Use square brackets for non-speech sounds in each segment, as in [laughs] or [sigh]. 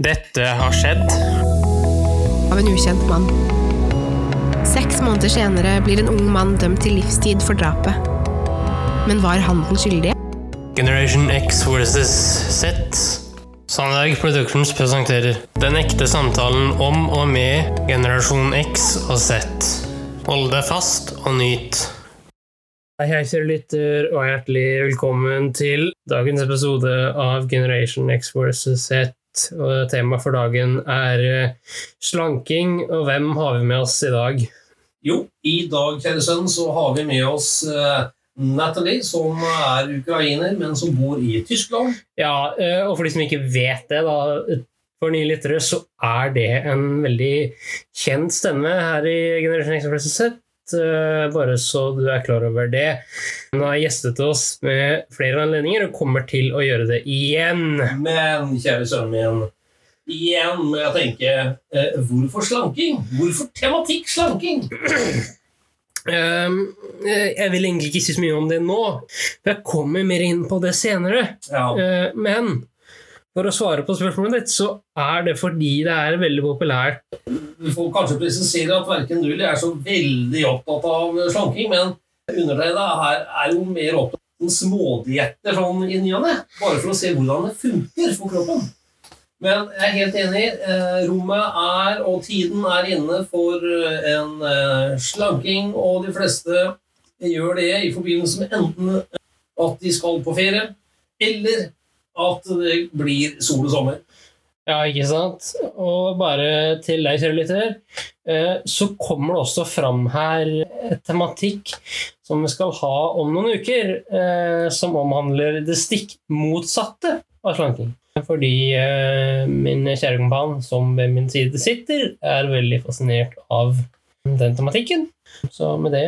Dette har skjedd. av en ukjent mann. Seks måneder senere blir en ung mann dømt til livstid for drapet. Men var han den skyldige? Generation X versus Z. Sandberg Productions presenterer Den ekte samtalen om og med generasjon X og Z. Hold deg fast og nyt. Hei, hei, kjære lytter, og hjertelig velkommen til dagens episode av Generation X versus Z. Og Temaet for dagen er eh, slanking, og hvem har vi med oss i dag? Jo, i dag, kjære sønn, så har vi med oss eh, Natalie, som er ukrainer, men som bor i Tyskland. Ja, eh, og for de som ikke vet det, da, for nye lyttere, så er det en veldig kjent stemme her i Z. eh, Bare så du er klar over det. Hun har gjestet oss med flere anledninger og kommer til å gjøre det igjen. Men kjære sønnen min, igjen må jeg tenke eh, hvorfor slanking? Hvorfor tematikk slanking? Um, [clears throat] eh, jeg vil egentlig ikke si så mye om det nå, for jeg kommer mer inn på det senere. Ja, Uh, Men for å svare på spørsmålet ditt, så er det fordi det er veldig populært Vi får kanskje presisere at verken du eller jeg er så veldig opptatt av slanking, men undertegnede her er jo mer opptatt av smådietter sånn i ny og ne, bare for å se hvordan det funker for kroppen. Men jeg er helt enig. eh, Rommet er, og tiden er inne for eh, en eh, slanking, og de fleste gjør det i forbindelse med enten at de skal på ferie, eller at det blir sol og sommer. Ja, ikke sant? Og bare til deg, kjære lytter, eh, så kommer det også fram her et tematikk som vi skal ha om noen uker, eh, som omhandler det stikk motsatte av slanking. Fordi eh, min kjære kompan, som ved min side sitter, er veldig fascinert av den tematikken. Så med det,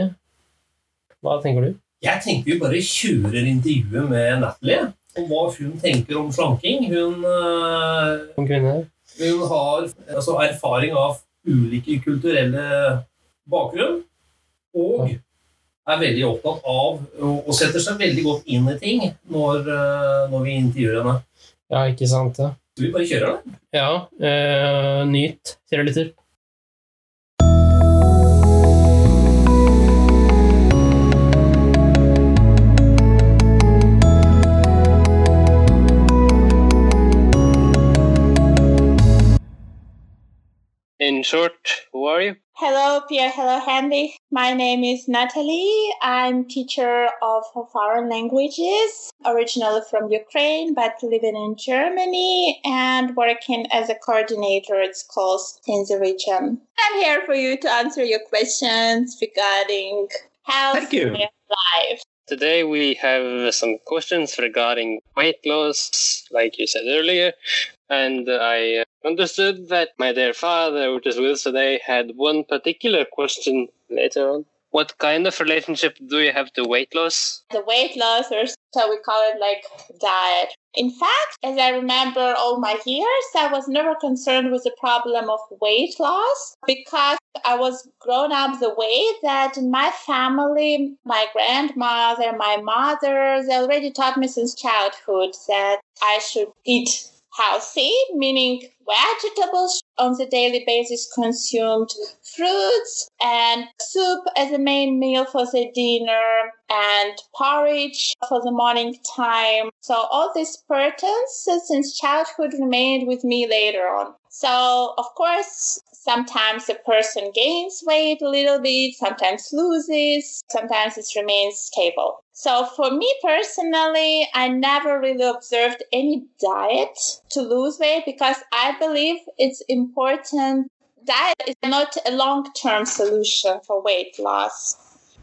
hva tenker du? Jeg tenker vi bare kjører intervjuet med Natalie om hva hun tenker om slanking. Hun, øh, hun har altså, erfaring av ulike kulturelle bakgrunn, og er veldig opptatt av og og setter seg veldig godt inn i ting når, øh, når vi intervjuer henne. Ja, ikke sant? Ja, Så vi bare kjører da? ja eh, nyt, kjære lytter. Short, who are you? Hello, Pierre. Hello, Handy. My name is Natalie. I'm teacher of foreign languages, originally from Ukraine, but living in Germany and working as a coordinator at schools in the region. I'm here for you to answer your questions regarding health Thank you. and life. Today we have some questions regarding weight loss, like you said earlier, and I uh, understood that my dear father, which is with us today, had one particular question later on. What kind of relationship do you have to weight loss? the weight loss, or so we call it like diet. In fact, as I remember all my years, I was never concerned with the problem of weight loss because I was grown up the way that in my family, my grandmother, my mother, they already taught me since childhood that I should eat healthy, meaning vegetables on the daily basis consumed, fruits and soup as a main meal for the dinner, and porridge for the morning time. So all these patterns since childhood remained with me later on. So of course, sometimes a person gains weight a little bit, sometimes loses, sometimes it remains stable. So for me personally, I never really observed any diet to lose weight because I believe it's important. Diet is not a long-term solution for weight loss.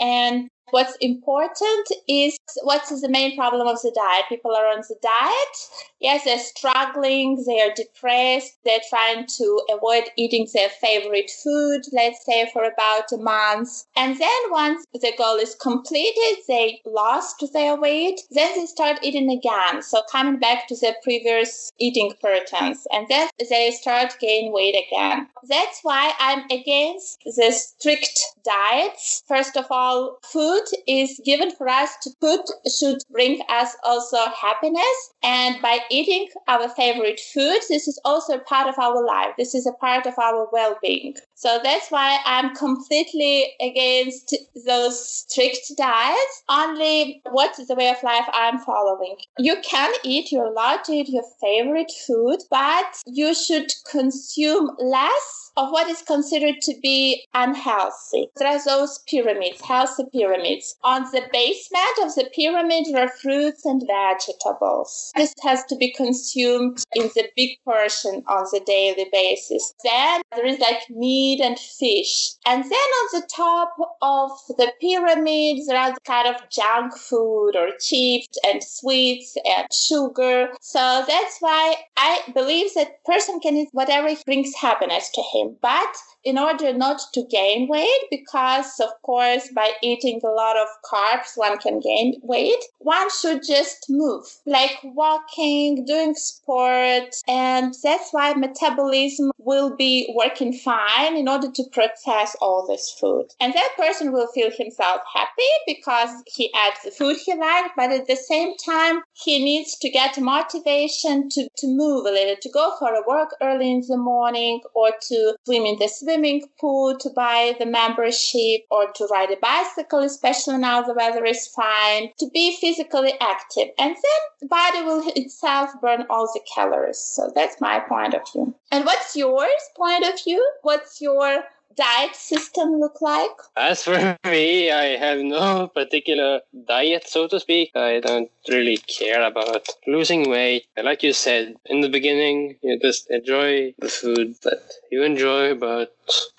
And what's important is what is the main problem of the diet? People are on the diet. Yes, they're struggling, they are depressed, they're trying to avoid eating their favorite food, let's say for about a month. And then once the goal is completed, they lost their weight, then they start eating again. So coming back to their previous eating patterns. And then they start gain weight again. That's why I'm against the strict diets. First of all, food food is given for us to put should bring us also happiness. And by eating our favorite food, this is also part of our life. This is a part of our well-being. So that's why I'm completely against those strict diets. Only what is the way of life I'm following. You can eat, allowed to eat your favorite food, but you should consume less of what is considered to be unhealthy. There are those pyramids, healthy pyramids. On the basement of the pyramid are fruits and vegetables. This has to be consumed in the big portion on the daily basis. Then there is like meat and fish. And then on the top of the pyramid there are kind of junk food or chips and sweets and sugar. So that's why I believe that person can eat whatever brings happiness to him but in order not to gain weight, because of course, by eating a lot of carbs, one can gain weight, one should just move, like walking, doing sport. And that's why metabolism will be working fine in order to process all this food. And that person will feel himself happy because he adds the food he liked, but at the same time, he needs to get motivation to, to move a little, to go for a walk early in the morning or to swim in the swimming pool, to buy the membership, or to ride a bicycle, especially now the weather is fine, to be physically active. And then the body will itself burn all the calories. So that's my point of view. And what's yours point of view? What's your diet system look like? As for [laughs] me, I have no particular diet, so to speak. I don't really care about losing weight. Like you said in the beginning, you just enjoy the food that you enjoy, but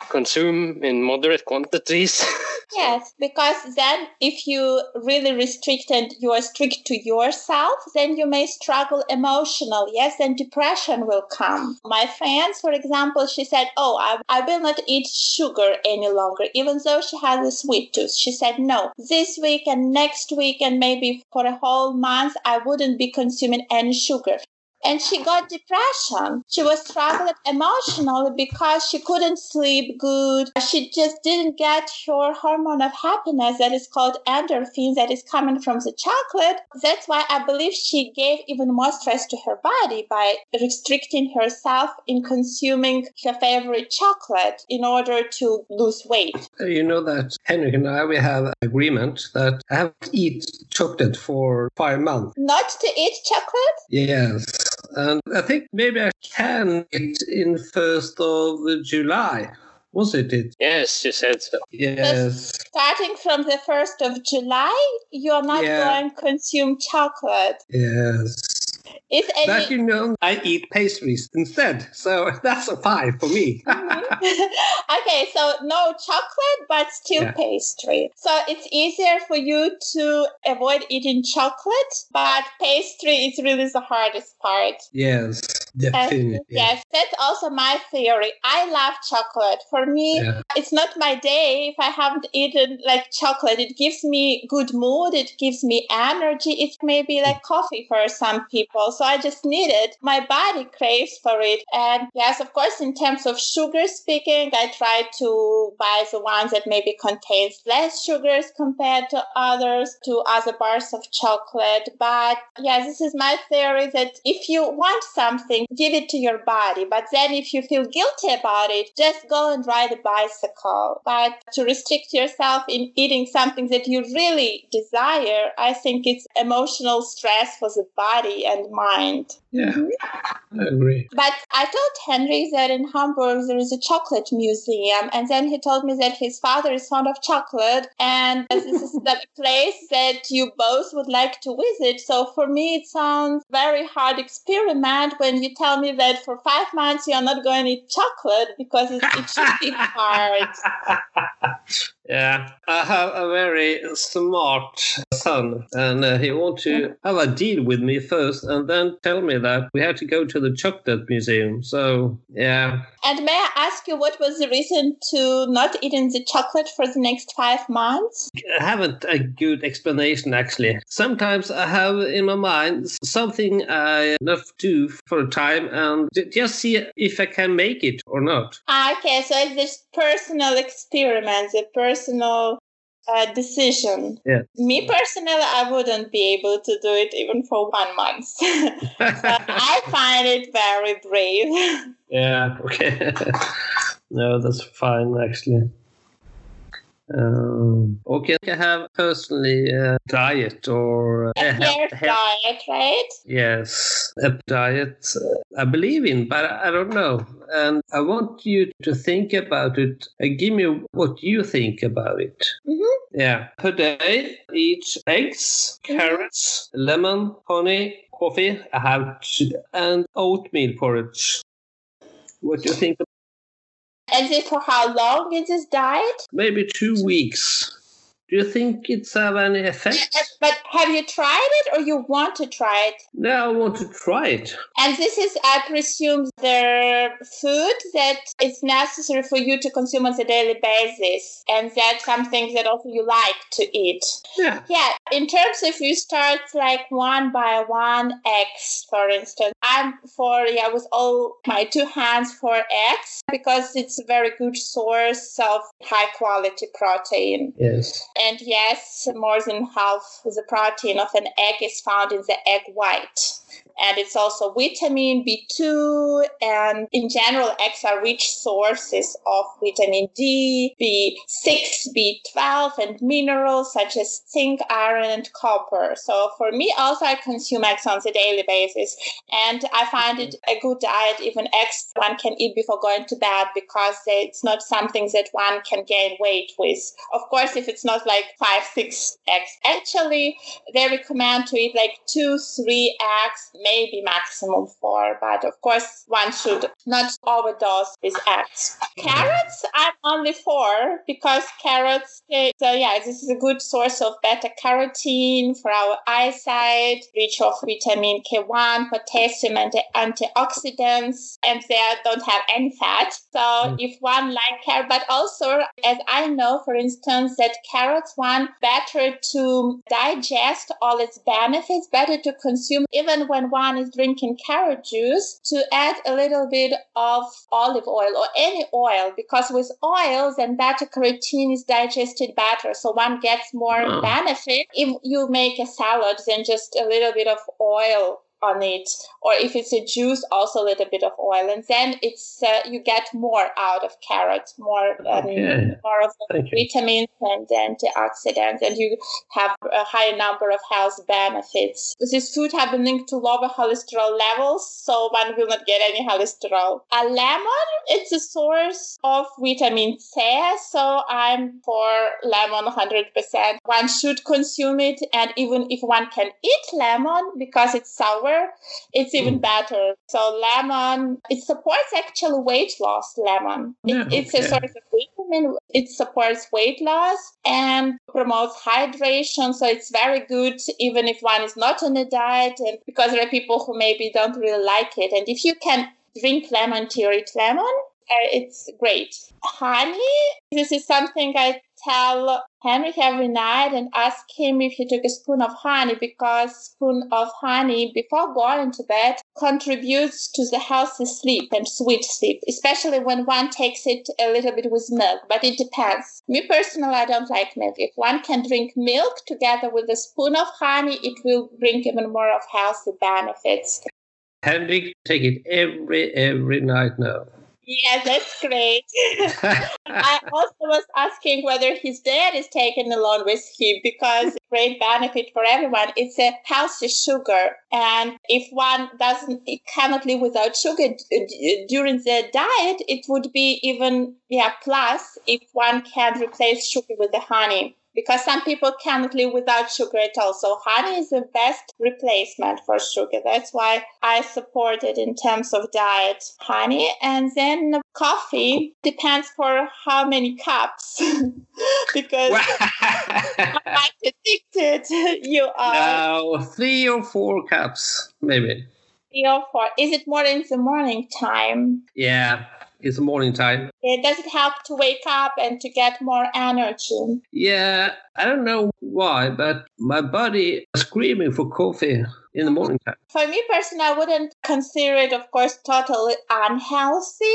consume in moderate quantities. [laughs] yes, because then if you really restrict and you are strict to yourself, then you may struggle emotionally. Yes, and depression will come. My friend, for example, she said, Oh, I, I will not eat sugar any longer, even though she has a sweet tooth. She said, No, this week and next week and maybe for a whole month, I wouldn't be consuming any sugar and she got depression. She was struggling emotionally because she couldn't sleep good. She just didn't get her hormone of happiness that is called endorphins that is coming from the chocolate. That's why I believe she gave even more stress to her body by restricting herself in consuming her favorite chocolate in order to lose weight. You know that Henrik and I we have an agreement that I have to eat chocolate for five months. Not to eat chocolate? Yes. And I think maybe I can it in 1st of July. Was it it? Yes, you said so. Yes. Starting from the 1st of July, you're not Yeah. going to consume chocolate. Yes. Is any But you know, I eat pastries instead. So [laughs] that's a five for me. [laughs] Mm-hmm. [laughs] okay, so no chocolate, but still Yeah. pastry. So it's easier for you to avoid eating chocolate, but pastry is really the hardest part. yes, definitely. yes, that's also my theory. I love chocolate. For me, Yeah. it's not my day if I haven't eaten like chocolate. It gives me good mood. It gives me energy. It may be like mm. coffee for some people. So I just need it. My body craves for it. And yes, of course, in terms of sugar speaking, I try to buy the ones that maybe contains less sugars compared to others, to other bars of chocolate. But yeah, this is my theory that if you want something, give it to your body. But then if you feel guilty about it, just go and ride a bicycle. But to restrict yourself in eating something that you really desire, I think it's emotional stress for the body and mind. Yeah, I agree. But I told Henry that in Hamburg there is a chocolate museum, and then he told me that his father is fond of chocolate, and this is [laughs] the place that you both would like to visit. So for me, it sounds very hard experiment when you tell me that for five months you are not going to eat chocolate because it, it should be [laughs] hard. Yeah, I have a very smart son, and uh, he wants to have a deal with me first, and then tell me that we have to go to the chocolate museum. So yeah, And may I ask you what was the reason to not eating the chocolate for the next five months? I haven't a good explanation actually. Sometimes I have in my mind something I not do for a time, and just see if I can make it or not. Ah, Okay, so it's this personal experiment, a personal uh, decision. Yeah. Me personally, I wouldn't be able to do it even for one month. [laughs] I [laughs] find it very brave. yeah, okay. [laughs] no, that's fine actually. Um, okay, I have personally a diet or A hair diet, right? Yes, a diet uh, I believe in, but I don't know. And I want you to think about it and give me what you think about it. Mm-hmm. Yeah. Per day, eat eggs, carrots, lemon, honey, coffee, I have and oatmeal porridge. What do you think? And is for how long is this diet? Maybe two weeks. Do you think it's have any effect? But have you tried it or you want to try it? No, I want to try it. And this is, I presume, the food that is necessary for you to consume on a daily basis. And that's something that also you like to eat. Yeah. Yeah. In terms of you start like one by one eggs, for instance, I'm for, yeah, with all my two hands for eggs because it's a very good source of high quality protein. Yes. And yes, more than half the protein of an egg is found in the egg white. And it's also vitamin B2. And in general, eggs are rich sources of vitamin D, B6, B12, and minerals such as zinc, iron, and copper. So for me, also, I consume eggs on a daily basis. And I find it a good diet, even eggs one can eat before going to bed because it's not something that one can gain weight with. Of course, if it's not like five, six eggs, actually, they recommend to eat like two, three eggs, maybe maximum four. But of course, one should not overdose with eggs. Carrots, I'm only four because carrots, they, so yeah, this is a good source of beta carotene for our eyesight, rich of vitamin K1, potassium, and antioxidants, and they don't have any fat. So Mm. if one like carrot, but also as I know, for instance, that carrots one better to digest all its benefits, better to consume even when one is drinking carrot juice, to add a little bit of olive oil or any oil, because with oils and beta carotene is digested better, so one gets more Oh. benefit if you make a salad than just a little bit of oil on it or if it's a juice also a little bit of oil and then it's uh, you get more out of carrot more um, Okay. more of the Thank you. vitamins and antioxidants and you have a higher number of health benefits this food have been linked to lower cholesterol levels so one will not get any cholesterol a lemon it's a source of vitamin c so i'm for lemon 100% one should consume it and even if one can eat lemon because it's sour it's even better. So lemon, it supports actual weight loss. Lemon, It- Yeah, it's a okay. source of vitamin. It supports weight loss and promotes hydration. So it's very good even if one is not on a diet, and because there are people who maybe don't really like it. And if you can drink lemon tea or eat lemon, uh, it's great. Honey, this is something I tell Henry every night and ask him if he took a spoon of honey because spoon of honey before going to bed contributes to the healthy sleep and sweet sleep, especially when one takes it a little bit with milk. But it depends. Me personally, I don't like milk. If one can drink milk together with a spoon of honey, it will bring even more of healthy benefits. Henrik, take it every every night now. Yeah, that's great. [laughs] I also was asking whether his dad is taken along with him because [laughs] great benefit for everyone. It's a healthy sugar, and if one doesn't, cannot live without sugar d- d- during the diet, it would be even yeah plus if one can replace sugar with the honey. Because some people cannot live without sugar at all. So honey is the best replacement for sugar. That's why I support it in terms of diet. Honey and then coffee depends for how many cups. [laughs] because how much addicted [laughs] you are. now three or four cups, maybe. Three or four. Is it more in the morning time? Yeah, it's morning time. Uh, Does it help to wake up and to get more energy? Yeah, I don't know why, but my body is screaming for coffee in the morning time. For me personally, I wouldn't consider it, of course, totally unhealthy.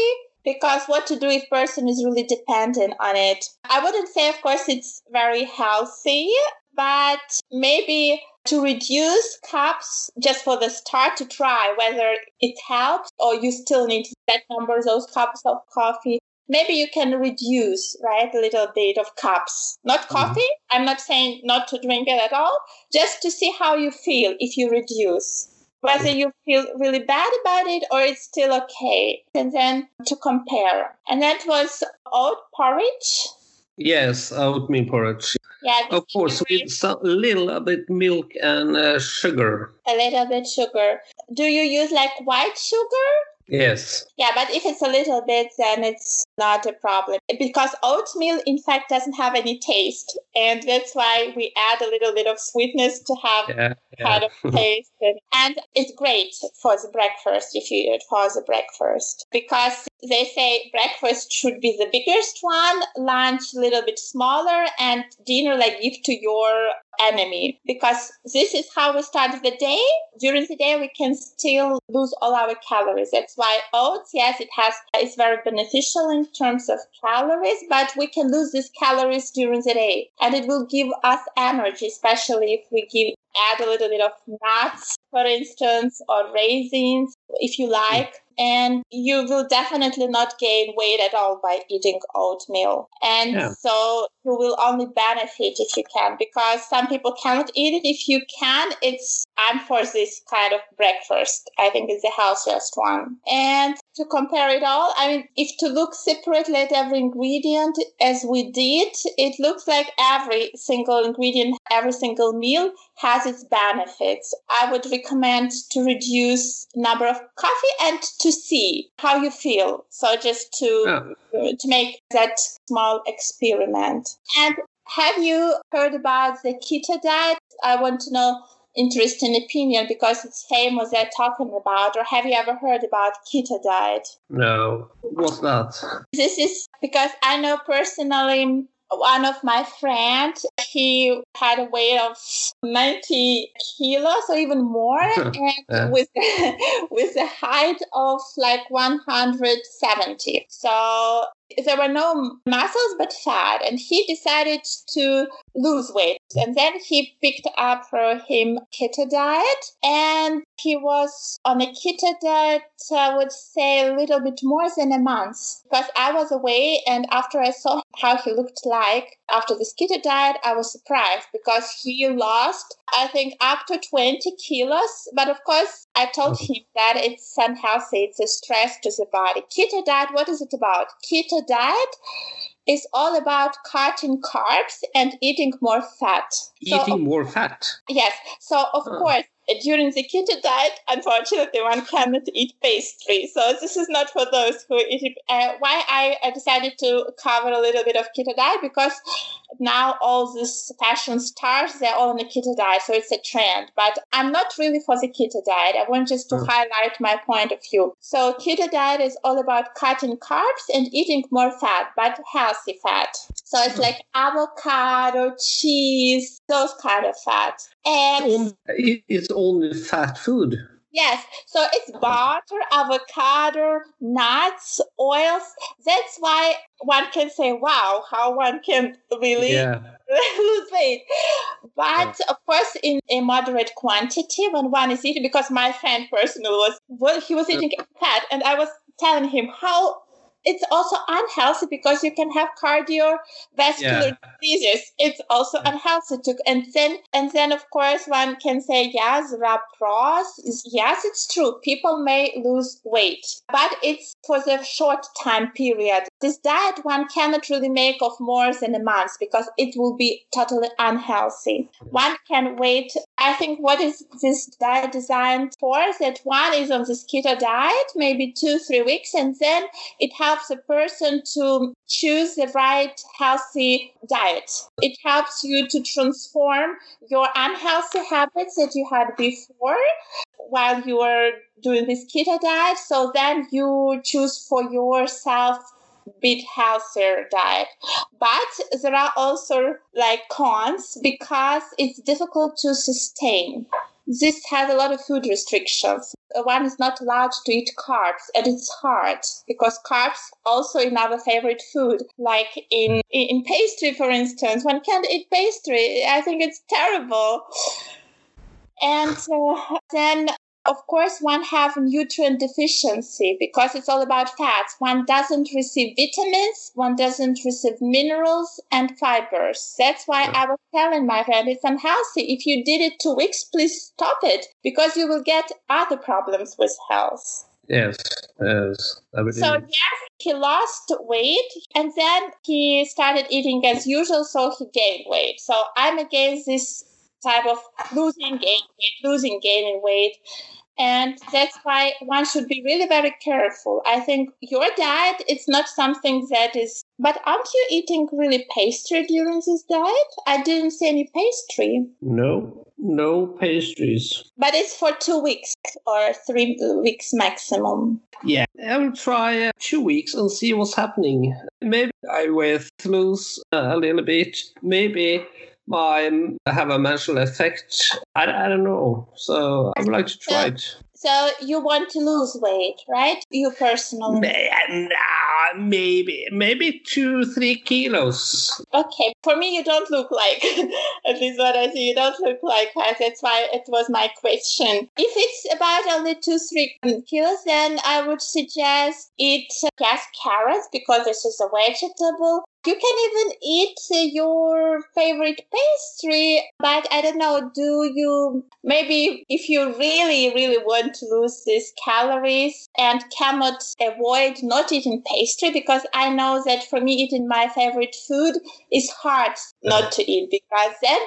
because what to do if person is really dependent on it. I wouldn't say, of course, it's very healthy, but maybe to reduce cups just for the start to try whether it helps or you still need that number those cups of coffee. Maybe you can reduce right a little bit of cups. Not coffee mm-hmm. i'm not saying not to drink it at all just to see how you feel if you reduce. Whether you feel really bad about it or it's still okay. And then to compare. And that was oat porridge Yes, oatmeal porridge. Yeah, of course, with some little bit milk and uh, sugar. A little bit sugar. Do you use like white sugar? Yes. Yeah, but if it's a little bit, then it's not a problem because oatmeal, in fact, doesn't have any taste, and that's why we add a little bit of sweetness to have yeah, yeah. kind of [laughs] taste. And it's great for the breakfast if you eat for the breakfast because they say breakfast should be the biggest one, lunch a little bit smaller, and dinner like give to your enemy because this is how we start the day. During the day, we can still lose all our calories. That's why oats, yes, it has it's very beneficial in terms of calories, but we can lose these calories during the day, and it will give us energy, especially if we give add a little bit of nuts, for instance, or raisins, if you like and you will definitely not gain weight at all by eating oatmeal. And yeah. so you will only benefit if you can, because some people cannot eat it. If you can, it's I'm for this kind of breakfast. I think it's the healthiest one. And to compare it all, I mean, if to look separately at every ingredient as we did, it looks like every single ingredient, every single meal has its benefits. I would recommend to reduce number of coffee and to see how you feel. So just to yeah. to make that small experiment. And have you heard about the keto diet? I want to know interesting opinion because it's famous they're talking about or have you ever heard about keto diet no what's that this is because i know personally one of my friends he had a weight of 90 kilos or even more [laughs] and yeah. with [laughs] with a height of like 170 so there were no muscles but fat and he decided to lose weight. And then he picked up for him keto diet and he was on a keto diet i would say a little bit more than a month. Because i was away and after i saw how he looked like after this keto diet i was surprised because he lost i think up to 20 kilos. But of course i told him that it's unhealthy it's a stress to the body. Keto diet what is it about? Keto diet is all about cutting carbs and eating more fat. Eating so, more fat. Yes. So of course, during the keto diet, unfortunately, one cannot eat pastry. So this is not for those who eat it. Uh, why I decided to cover a little bit of keto diet because now all these fashion stars they're all on the keto diet, so it's a trend. But I'm not really for the keto diet. I want just to mm. highlight my point of view. So keto diet is all about cutting carbs and eating more fat, but healthy fat. So it's mm. like avocado, cheese, those kind of fats. And it's only fat food. Yes, so it's butter, avocado, nuts, oils. That's why one can say, wow, how one can really yeah. [laughs] lose weight. But yeah. of course, in a moderate quantity when one is eating, because my friend personally was, well, he was eating fat, and I was telling him how it's also unhealthy because you can have cardiovascular yeah. diseases. It's also unhealthy to and then and then of course one can say yes, are. Yes, it's true. People may lose weight, but it's for the short time period. This diet one cannot really make of more than a month because it will be totally unhealthy. One can wait. I think what is this diet designed for? That one is on this keto diet, maybe two, three weeks, and then it has helps a person to choose the right healthy diet. It helps you to transform your unhealthy habits that you had before while you were doing this keto diet. So then you choose for yourself a bit healthier diet. But there are also like cons because it's difficult to sustain. This has a lot of food restrictions. One is not allowed to eat carbs, and it's hard because carbs also in our favorite food, like in in pastry, for instance. One can't eat pastry. I think it's terrible. And uh, then of course, one have nutrient deficiency because it's all about fats. One doesn't receive vitamins, one doesn't receive minerals and fibers. That's why I was telling my friend it's unhealthy. If you did it two weeks, please stop it because you will get other problems with health. Yes, yes. So yes, he lost weight and then he started eating as usual, so he gained weight. So I'm against this type of losing gain weight, losing gaining weight. And that's why one should be really very careful. I think your diet it's not something that is but aren't you eating really pastry during this diet? I didn't see any pastry. no, no pastries. But it's for two weeks or three weeks maximum. Yeah, I will try uh, two weeks and see what's happening. Maybe I will lose uh, a little bit. Maybe my have a mental effect. I, I don't know. So I would like to try it. So you want to lose weight, right? You personally. May- nah, maybe, maybe two, three kilos. Okay, for me, you don't look like, [laughs] at least what I see, you don't look like her. That's why it was my question. If it's about only two, three kilos, then I would suggest eat yes, carrots because this is a vegetable. You can even eat your favorite pastry, but I don't know, do you maybe if you really, really want to lose these calories and cannot avoid not eating pastry, because I know that for me eating my favorite food is hard not to eat because then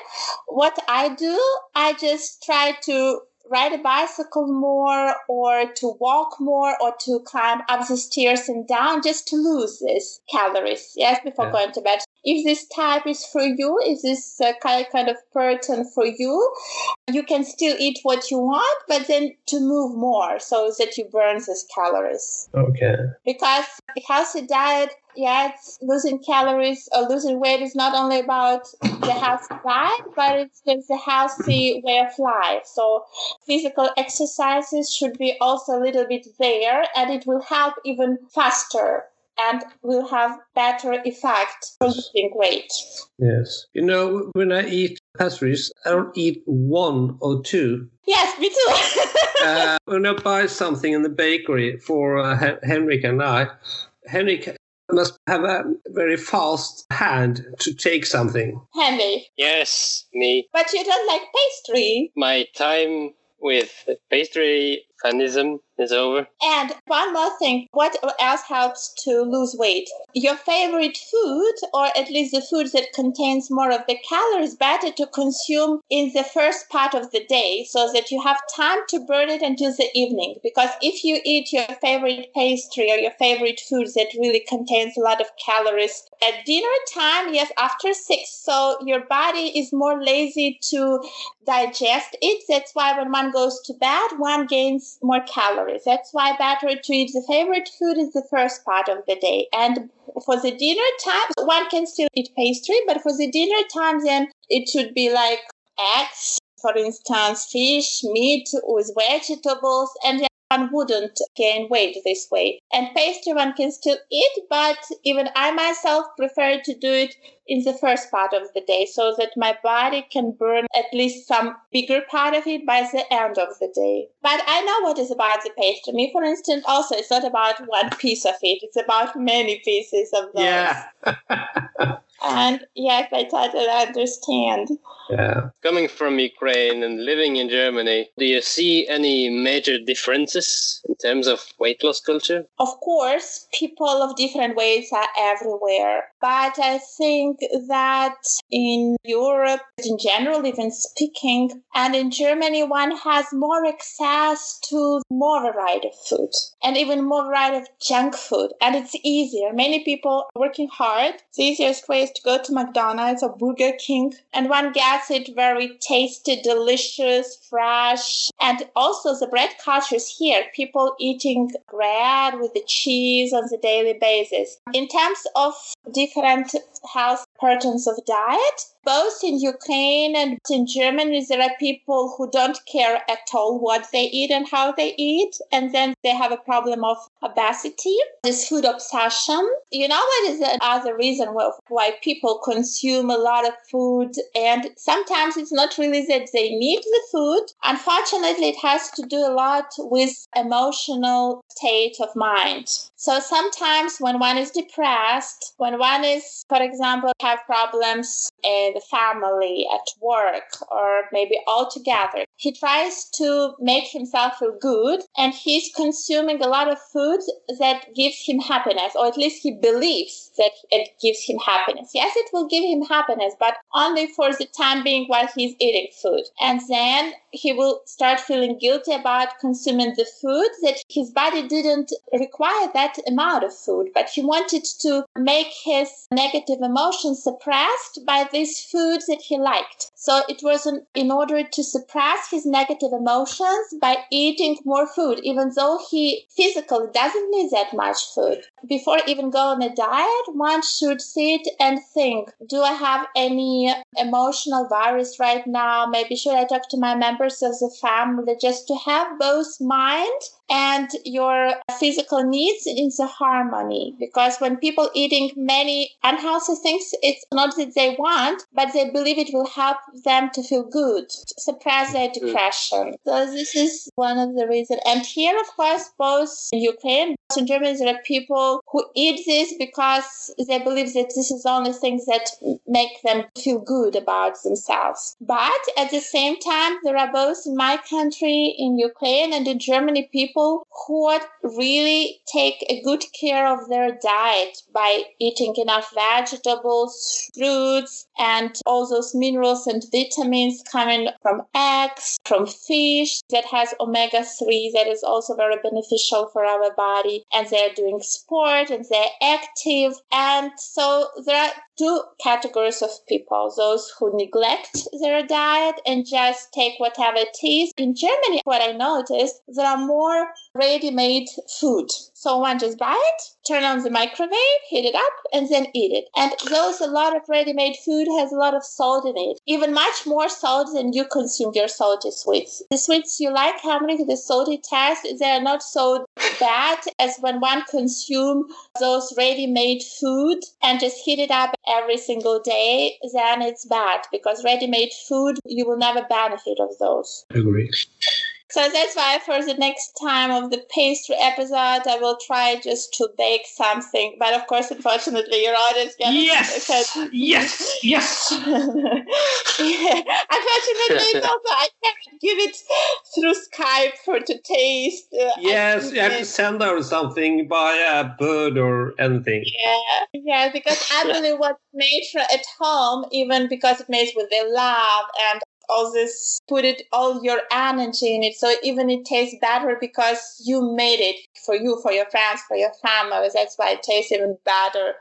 what I do, I just try to ride a bicycle more or to walk more or to climb up the stairs and down just to lose these calories yes before Yeah. going to bed if this type is for you is this uh, kind kind of person for you you can still eat what you want but then to move more so that you burn these calories. Okay. because a healthy diet yeah it's losing calories or losing weight is not only about the healthy diet but it's just a healthy way of life. So physical exercises should be also a little bit there and it will help even faster and will have better effect for losing weight Yes. You know, when I eat pastries, I don't eat one or two. yes me too [laughs] uh, when I buy something in the bakery for uh, Henrik and I, Henrik must have a very fast hand to take something. Henry Yes, me. but you don't like pastry My time with pastry fanism is over. And one more thing, what else helps to lose weight? Your favorite food, or at least the food that contains more of the calories, better to consume in the first part of the day so that you have time to burn it until the evening. Because if you eat your favorite pastry or your favorite food that really contains a lot of calories at dinner time, yes, after six, so your body is more lazy to digest it. That's why when one goes to bed, one gains more calories. That's why better to eat the favorite food is the first part of the day. And for the dinner time, one can still eat pastry, but for the dinner time, then it should be like eggs, for instance, fish, meat with vegetables, and one wouldn't gain weight this way. And pastry one can still eat, but even I myself prefer to do it in the first part of the day so that my body can burn at least some bigger part of it by the end of the day. But I know what is about the pastry. Me, for instance, also it's not about one piece of it, it's about many pieces of those. Yeah. [laughs] And yes, I totally understand. Yeah. Coming from Ukraine and living in Germany, do you see any major differences in terms of weight loss culture? Of course, people of different weights are everywhere. But I think that in Europe, in general, even speaking, and in Germany, one has more access to more variety of food and even more variety of junk food. And it's easier. Many people are working hard. The easiest way is to go to McDonald's or Burger King, and one gets it very tasty, delicious, fresh. And also the bread culture is here. People eating bread with the cheese on the daily basis. In terms of different health patterns of diet. Both in Ukraine and in Germany, there are people who don't care at all what they eat and how they eat. And then they have a problem of obesity, this food obsession. You know what is another reason why people consume a lot of food? And sometimes it's not really that they need the food. Unfortunately, it has to do a lot with emotional state of mind. So sometimes when one is depressed, when one is, for example, have problems in the family, at work, or maybe all together, he tries to make himself feel good and he's consuming a lot of food that gives him happiness, or at least he believes that it gives him happiness. Yes, it will give him happiness, but only for the time being while he's eating food. And then he will start feeling guilty about consuming the food that his body didn't require that amount of food, but he wanted to make his negative emotions suppressed by these foods that he liked. So it was in order to suppress his negative emotions by eating more food, even though he physically doesn't need that much food. Before even go on a diet, one should sit and think, do I have any emotional virus right now? Maybe should I talk to my members of the family just to have both mind and your physical needs in the harmony. Because when people eating many unhealthy things, it's not that they want, but they believe it will help them to feel good, to suppress their depression. So this is one of the reasons. And here, of course, both in Ukraine, both in Germany, there are people who eat this because they believe that this is the only things that make them feel good about themselves. But at the same time, there are both in my country, in Ukraine, and in Germany, people people who really take a good care of their diet by eating enough vegetables, fruits, and all those minerals and vitamins coming from eggs, from fish that has omega 3 that is also very beneficial for our body. And they're doing sport and they're active. And so there are two categories of people those who neglect their diet and just take whatever it is. In Germany, what I noticed, there are more ready made food. So one just buy it, turn on the microwave, heat it up, and then eat it. And those a lot of ready made food has a lot of salt in it, even much more salt than you consume your salty sweets. The sweets you like having the salty taste, they are not so bad as when one consume those ready made food and just heat it up every single day, then it's bad because ready made food, you will never benefit of those. Agree. So that's why for the next time of the pastry episode, I will try just to bake something. But of course, unfortunately, your audience can [laughs] yes, yes, yes. [laughs] yeah. Unfortunately, [laughs] also I can't give it through Skype for to taste. Uh, yes, you have to send her something by a bird or anything. Yeah, yeah, because I believe what's made for at home, even because it made with the love and all this put it all your energy in it so even it tastes better because you made it for you for your friends for your family that's why it tastes even better.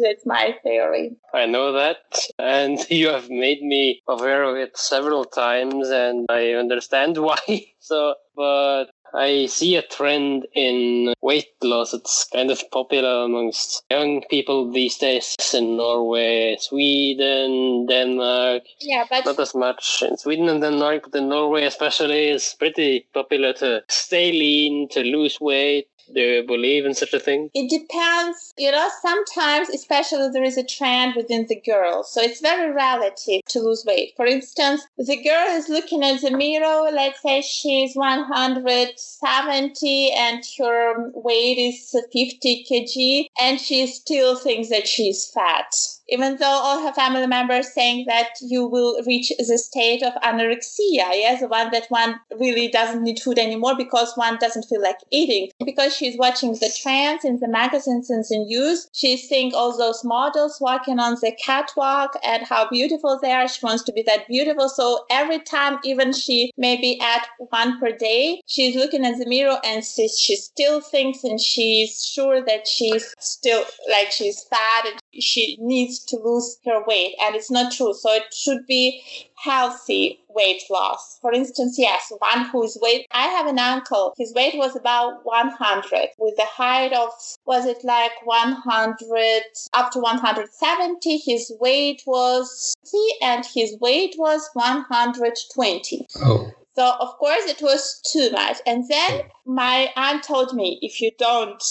That's my theory. I know that and [laughs] you have made me aware of it several times and i understand [laughs] why so but I see a trend in weight loss. It's kind of popular amongst young people these days in Norway, Sweden, Denmark. Yeah, but not as much in Sweden and Denmark, but in Norway especially is pretty popular to stay lean, to lose weight, do you believe in such a thing? It depends. You know, sometimes, especially there is a trend within the girls. So it's very relative to lose weight. For instance, the girl is looking at the mirror, let's say she's 170 and her weight is 50 kg, and she still thinks that she's fat even though all her family members saying that you will reach the state of anorexia, yes, the one that one really doesn't need food anymore because one doesn't feel like eating. Because she's watching the trends in the magazines and the news, she's seeing all those models walking on the catwalk and how beautiful they are. She wants to be that beautiful. So every time, even she maybe at one per day, she's looking at the mirror and she, she still thinks and she's sure that she's still like she's fat and she needs to lose her weight, and it's not true. So it should be healthy weight loss. For instance, yes, one who is weight. I have an uncle. His weight was about 100 with a height of was it like 100 up to 170. His weight was he and his weight was 120. Oh. So of course it was too much. And then my aunt told me, if you don't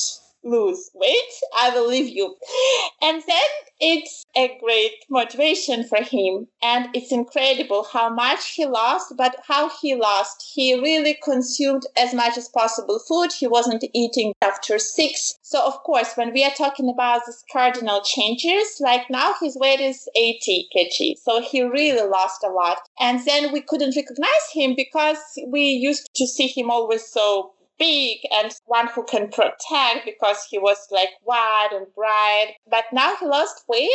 lose weight, I will leave you. And then it's a great motivation for him. And it's incredible how much he lost, but how he lost. He really consumed as much as possible food. He wasn't eating after six. So, of course, when we are talking about these cardinal changes, like now his weight is 80 kg. So he really lost a lot. And then we couldn't recognize him because we used to see him always so big and one who can protect because he was like wide and bright. But now he lost weight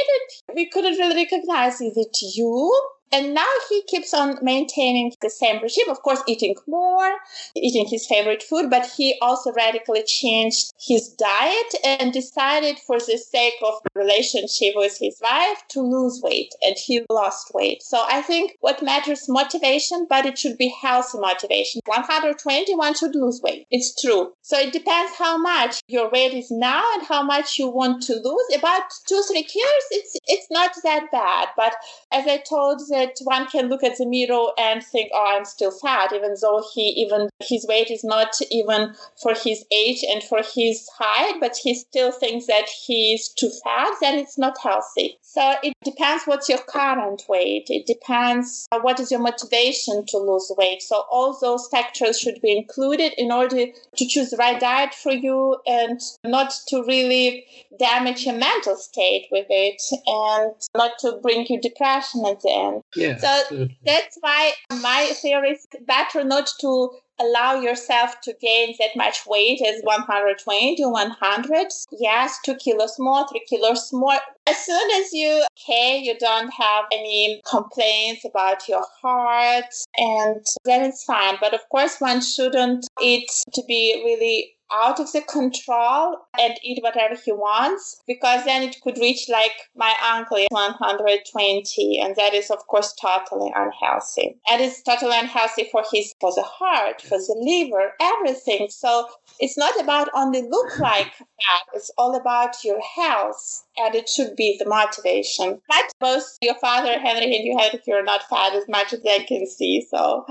and we couldn't really recognize is it you? And now he keeps on maintaining the same regime, of course, eating more, eating his favorite food, but he also radically changed his diet and decided, for the sake of the relationship with his wife, to lose weight. And he lost weight. So I think what matters motivation, but it should be healthy motivation. 120, one should lose weight. It's true. So it depends how much your weight is now and how much you want to lose. About two, three kilos, it's it's not that bad. But as I told that one can look at the mirror and think, oh, I'm still fat, even though he even his weight is not even for his age and for his height, but he still thinks that he's too fat, then it's not healthy. So it depends what's your current weight. It depends uh, what is your motivation to lose weight. So all those factors should be included in order to choose the right diet for you and not to really damage your mental state with it and not to bring you depression at the end. Yeah. So absolutely. that's why my theory is better not to allow yourself to gain that much weight as 120 to 100 yes two kilos more three kilos more as soon as you okay you don't have any complaints about your heart and then it's fine but of course one shouldn't eat to be really out of the control and eat whatever he wants because then it could reach like my uncle is 120 and that is of course totally unhealthy. And it's totally unhealthy for his for the heart for the liver everything. So it's not about only look [laughs] like that. It's all about your health and it should be the motivation. But both your father henry and you henry you're not fat as much as i can see. So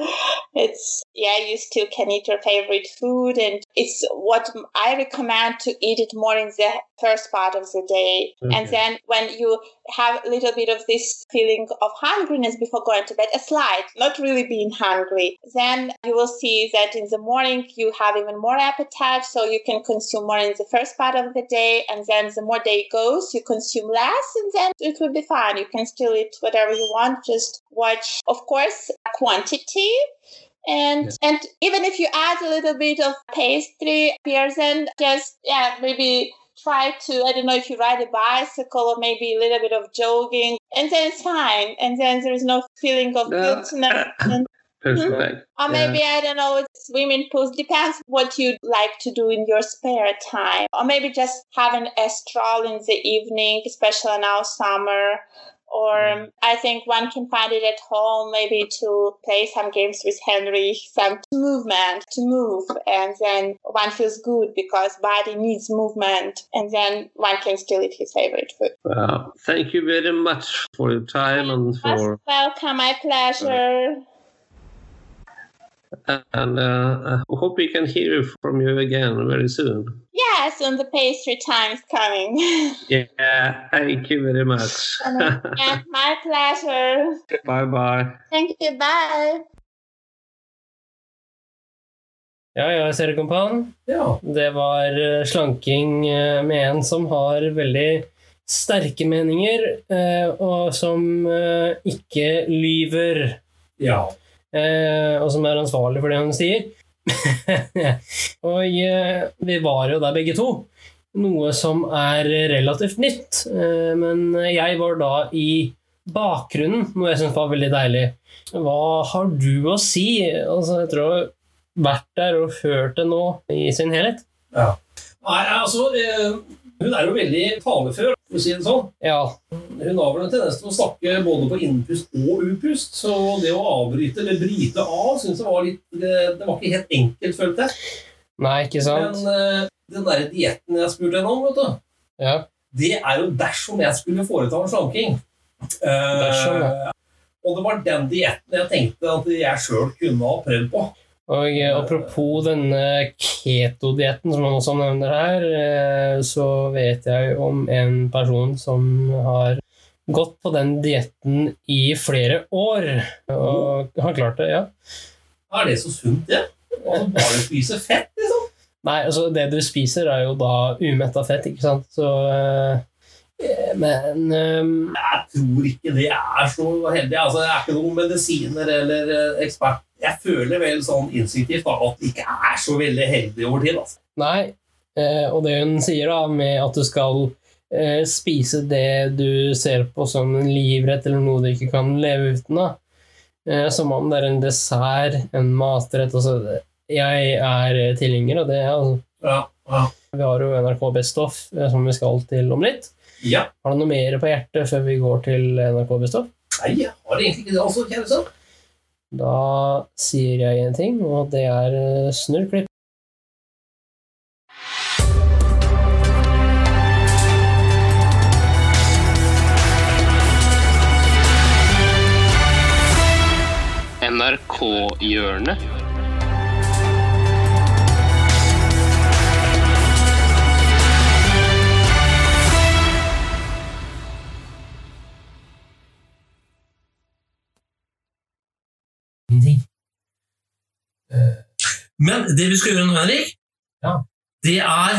it's yeah you still can eat your favorite food and it's what I recommend to eat it more in the first part of the day. And then when you have a little bit of this feeling of hungriness before going to bed, a slight, not really being hungry, then you will see that in the morning you have even more appetite. So you can consume more in the first part of the day. And then the more day goes, you consume less and then it will be fine. You can still eat whatever you want. Just watch, of course, quantity and and even if you add a little bit of pastry Pearson just yeah maybe try to i don't know if you ride a bicycle or maybe a little bit of jogging and then it's fine. And then there's no feeling of No. guilt and, [laughs] Perfect. or maybe i don't know swimming pools. Depends what you like to do in your spare time. Or maybe just having a stroll in the evening especially now summer or um, I think one can find it at home, maybe to play some games with Henry, some movement to move, and then one feels good because body needs movement, and then one can still eat his favorite food. Well, thank you very much for your time and Most for welcome, my pleasure. And uh, I hope we can hear from you again very soon. Yes, when the pastry time is coming. [laughs] Yeah, thank you very much. and, and [laughs] my pleasure. bye bye. Thank you. Bye. Ja, ja, seriekompan. Ja. Det var eh, slanking eh, med en som har veldig sterke meninger, eh, og som ikke lyver, ja. Eh, og som er ansvarlig for det han sier. [laughs] og eh, vi var jo der begge to, noe som er relativt nytt, eh, men jeg var da i bakgrunnen, noe jeg syns var veldig deilig. Hva har du å si? Altså, etter å ha vært der og hørt det nå i sin helhet? Ja. Nei, altså, eh, hun er jo veldig talefør. For å si det sånn. Ja. Hun har vel en tendens til å snakke både på innpust og utpust, så det å avbryte eller bryte av syns jeg var litt det, det var ikke helt enkelt, følte jeg. Nei, ikke sant? Men uh, den derre dietten jeg spurte henne om, vet du, Ja. det er jo dersom jeg skulle foreta en slanking. Uh, Dersom, ja. Og det var den dietten jeg tenkte at jeg sjøl kunne ha prøvd på. Og eh, apropos denne keto-dietten som han også nevner her, eh, så vet jeg om en person som har gått på den dietten i flere år, og har klart det, ja. Er det så sunt, det? Altså, bare spise fett, liksom? Nei, altså det du spiser er jo da umetta fett, ikke sant? Så eh, Men um, Jeg tror ikke det er så heldig. Altså, jeg er ikke noen medisiner eller eh, ekspert. Jeg føler vel sånn instinktivt at det ikke er så veldig heldig over tid. Altså. Nei. Eh, og det hun sier da, med at du skal eh, spise det du ser på som en livrett eller noe du ikke kan leve uten, da. Eh, som om det er en dessert, en matrett osv. Jeg er tilhenger av det. Altså. Ja, ja. Vi har jo NRK Best Off, eh, som vi skal til om litt. Ja. Har du noe mer på hjertet før vi går til NRK Best Nei, jeg har egentlig ikke det, altså, kjære sønn. Da sier jeg en ting, og det er eh, snurrklipp. NRK-hjørnet. Men det vi skal gjøre nå, Henrik, Ja. det er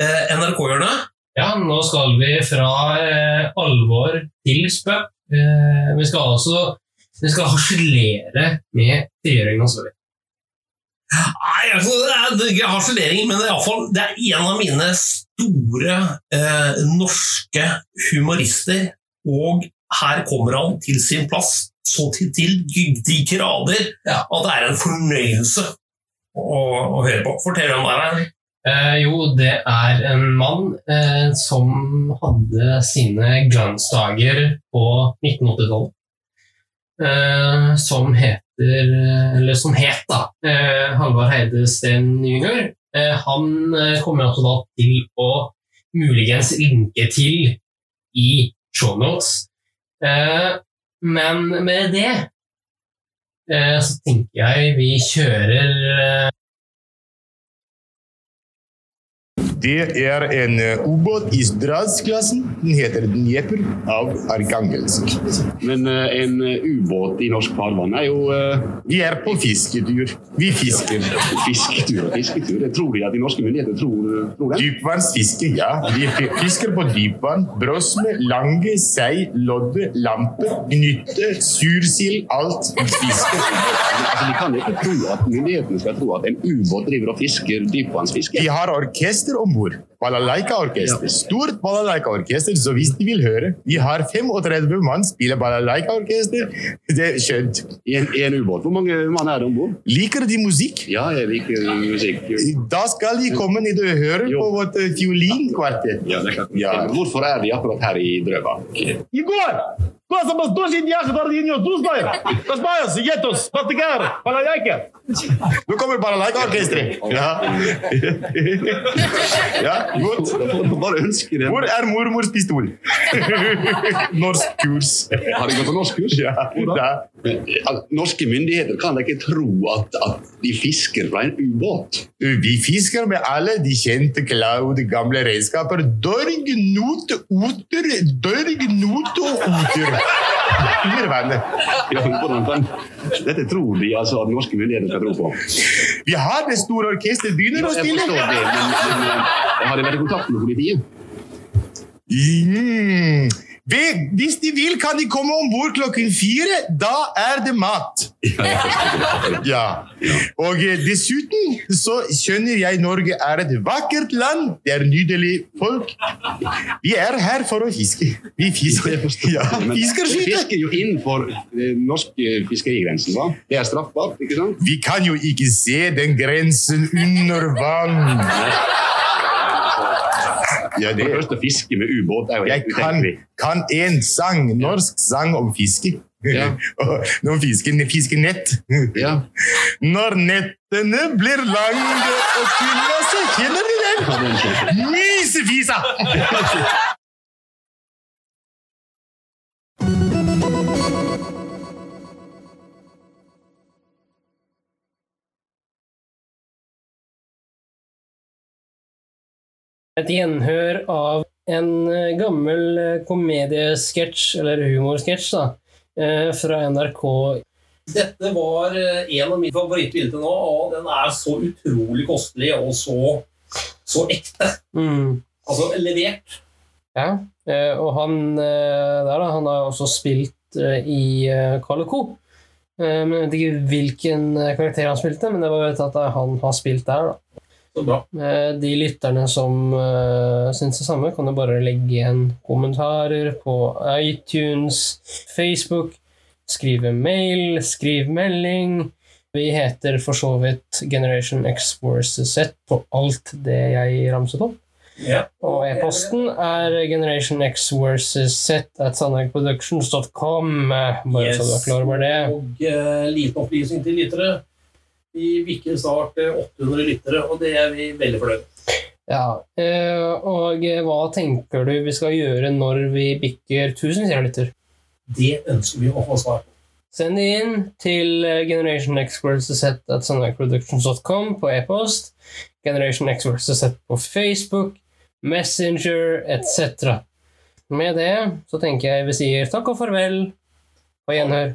eh, NRK-hjørnet. Ja, nå skal vi fra eh, alvor til spøk. Eh, vi skal altså vi skal harselere med frigjøringen av Sverige. Nei, altså, det er, ikke harselering, men det er, fall, det er en av mine store eh, norske humorister. Og her kommer han til sin plass så til, de grader at det er en fornøyelse å, å høre på. Fortell om det er. Eh, jo, det er en mann eh, som hadde sine glansdager på 1980-tallet. Eh, som heter Eller som het, da. Eh, Halvard Heidesteen jr. Eh, han eh, kommer altså da til å muligens linke til i shownotes. Eh, men med det eh, så tenker jeg vi kjører Det er en eh, ubåt i Stradsklassen. Den heter Dnieper av Arkangelsk. Men eh, en eh, ubåt i norsk farvann er jo Vi er på fisketur. Vi fisker. fisketur og fisketur. Jeg tror de at de norske myndigheter tror, tror det. Dypvannsfiske, ja. Vi fisker på dypvann. Brosme, lange, sei, lodde, lampe, gnytte, sursild. Alt fisker. Altså, de kan ikke tro at myndighetene skal tro at en ubåt driver og fisker dypvannsfiske. Vi har orkester om bord. Balalaika-orkester. Stort balalaika-orkester, så hvis de vil høre Vi har 35 mann spiller balalaika-orkester. Det er skjønt. I en, i en ubåt. Hvor mange mann er det om bord? Liker de musikk? Ja, jeg liker musikk. Da skal de komme ned og høre Jo. på vårt eh, fiolinkvartett. Ja, det er klart. Ja. Hvorfor er de akkurat her i Drøbak? Егор! Класса бас тоже идиаха дардиньо, du знаешь? Разбавился, етос, батыгар, балалайка. Nå kommer balalaika-orkesteret. Ja. ja, godt. Da får du bare ønske det. Hvor er mormors pistol? Norsk kurs. Har de gått på norskkurs? Ja, da. Norske myndigheter kan ikke tro at, at de fisker fra en ubåt. Vi fisker med alle de kjente klaude, gamle redskaper. Dørg, not, oter, dørg, not og oter. Dette tror de altså at norske myndigheter skal tro på. Vi har det store orkesteret begynner å stille. Jeg forstår det, men, men har de vært i kontakt med politiet? Mm. Vi- Hvis de vil, kan de komme om bord klokken fire. Da er det mat. [laughs] Ja. Og eh, dessuten så skjønner jeg Norge er et vakkert land. Det er nydelig folk. Vi er her for å fiske. Vi fisker. Ja, fisker jo innenfor norsk fiskerigrensen, hva? Det er straffbart, ikke sant? Vi kan jo ikke se den grensen under vann. Ja, det- er å fiske med ubåt er jo Jeg helt kan, en sang, norsk sang om fiske. Ja. [laughs] Når Om fisker nett. Ja. [laughs] Når nettene blir lange og kulda så kjenner du den? Mysefisa! [laughs] Et gjenhør av en eh, gammel eh, komediesketsj, eller humorsketsj, da, eh, fra NRK. Dette var en av mine favoritter inntil nå, og den er så utrolig kostelig og så, så ekte. Mm. Altså levert. Ja, og han der da, han har også spilt i Carl Co. Men jeg vet ikke hvilken karakter han spilte, men det var vet at han har spilt der. da. Så bra. Eh, De lytterne som uh, syns det samme, kan jo bare legge igjen kommentarer på iTunes, Facebook, skrive mail, skriv melding. Vi heter for så vidt Generation X versus Z på alt det jeg ramset opp. Ja. Og e-posten er Generation X versus Z at sandbergproductions.com. Bare Bare så du er klar over det. Og uh, liten opplysning til lyttere. Vi bikker snart eh, 800 lyttere, og det er vi veldig fornøyd med. Ja, eh, og eh, hva tenker du vi skal gjøre når vi bikker 1000 seerlytter? Det ønsker vi å få svar på. Send det inn til eh, Generation X at på e-post, Generation X versus Z på Facebook, Messenger etc. Med det så tenker jeg vi sier takk og farvel. og gjenhør.